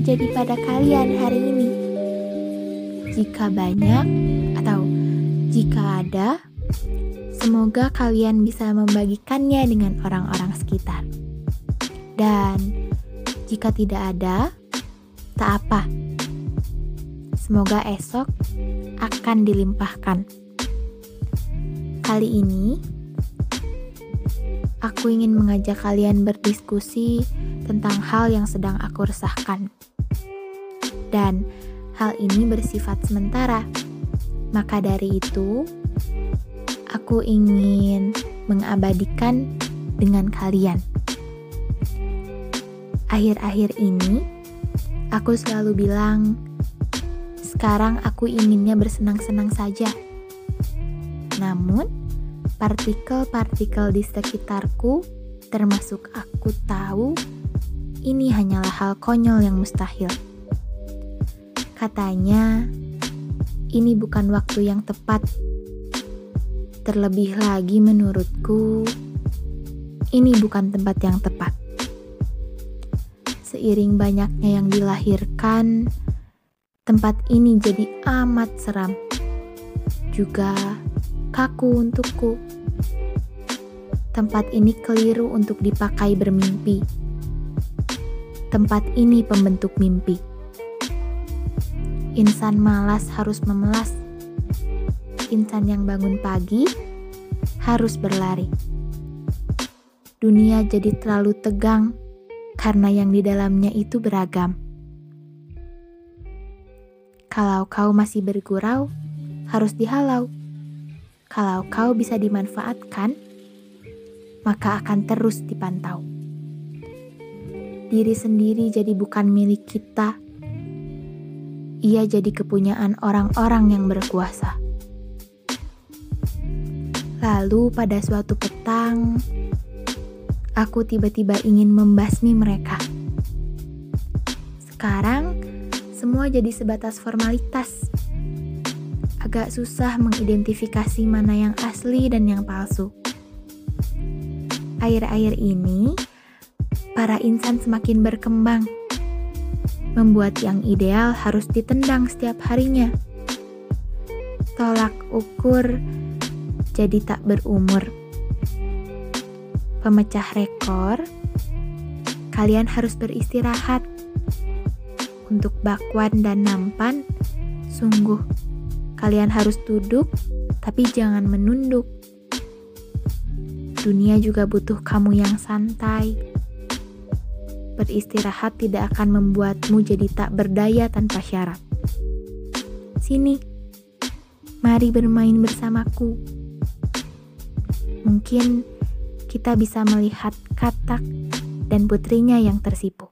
terjadi pada kalian hari ini? Jika banyak atau jika ada, semoga kalian bisa membagikannya dengan orang-orang sekitar. Dan jika tidak ada, tak apa. Semoga esok akan dilimpahkan. Kali ini, aku ingin mengajak kalian berdiskusi tentang hal yang sedang aku resahkan. Dan hal ini bersifat sementara. Maka dari itu, aku ingin mengabadikan dengan kalian. Akhir-akhir ini, aku selalu bilang, sekarang aku inginnya bersenang-senang saja. Namun, partikel-partikel di sekitarku, termasuk aku tahu ini hanyalah hal konyol yang mustahil. Katanya, ini bukan waktu yang tepat. Terlebih lagi menurutku, ini bukan tempat yang tepat. Seiring banyaknya yang dilahirkan, tempat ini jadi amat seram. Juga kaku untukku. Tempat ini keliru untuk dipakai bermimpi tempat ini pembentuk mimpi. Insan malas harus memelas. Insan yang bangun pagi harus berlari. Dunia jadi terlalu tegang karena yang di dalamnya itu beragam. Kalau kau masih bergurau, harus dihalau. Kalau kau bisa dimanfaatkan, maka akan terus dipantau diri sendiri jadi bukan milik kita. Ia jadi kepunyaan orang-orang yang berkuasa. Lalu pada suatu petang, aku tiba-tiba ingin membasmi mereka. Sekarang, semua jadi sebatas formalitas. Agak susah mengidentifikasi mana yang asli dan yang palsu. Air-air ini para insan semakin berkembang. Membuat yang ideal harus ditendang setiap harinya. Tolak ukur jadi tak berumur. Pemecah rekor, kalian harus beristirahat. Untuk bakwan dan nampan, sungguh kalian harus duduk, tapi jangan menunduk. Dunia juga butuh kamu yang santai beristirahat tidak akan membuatmu jadi tak berdaya tanpa syarat. Sini, mari bermain bersamaku. Mungkin kita bisa melihat katak dan putrinya yang tersipu.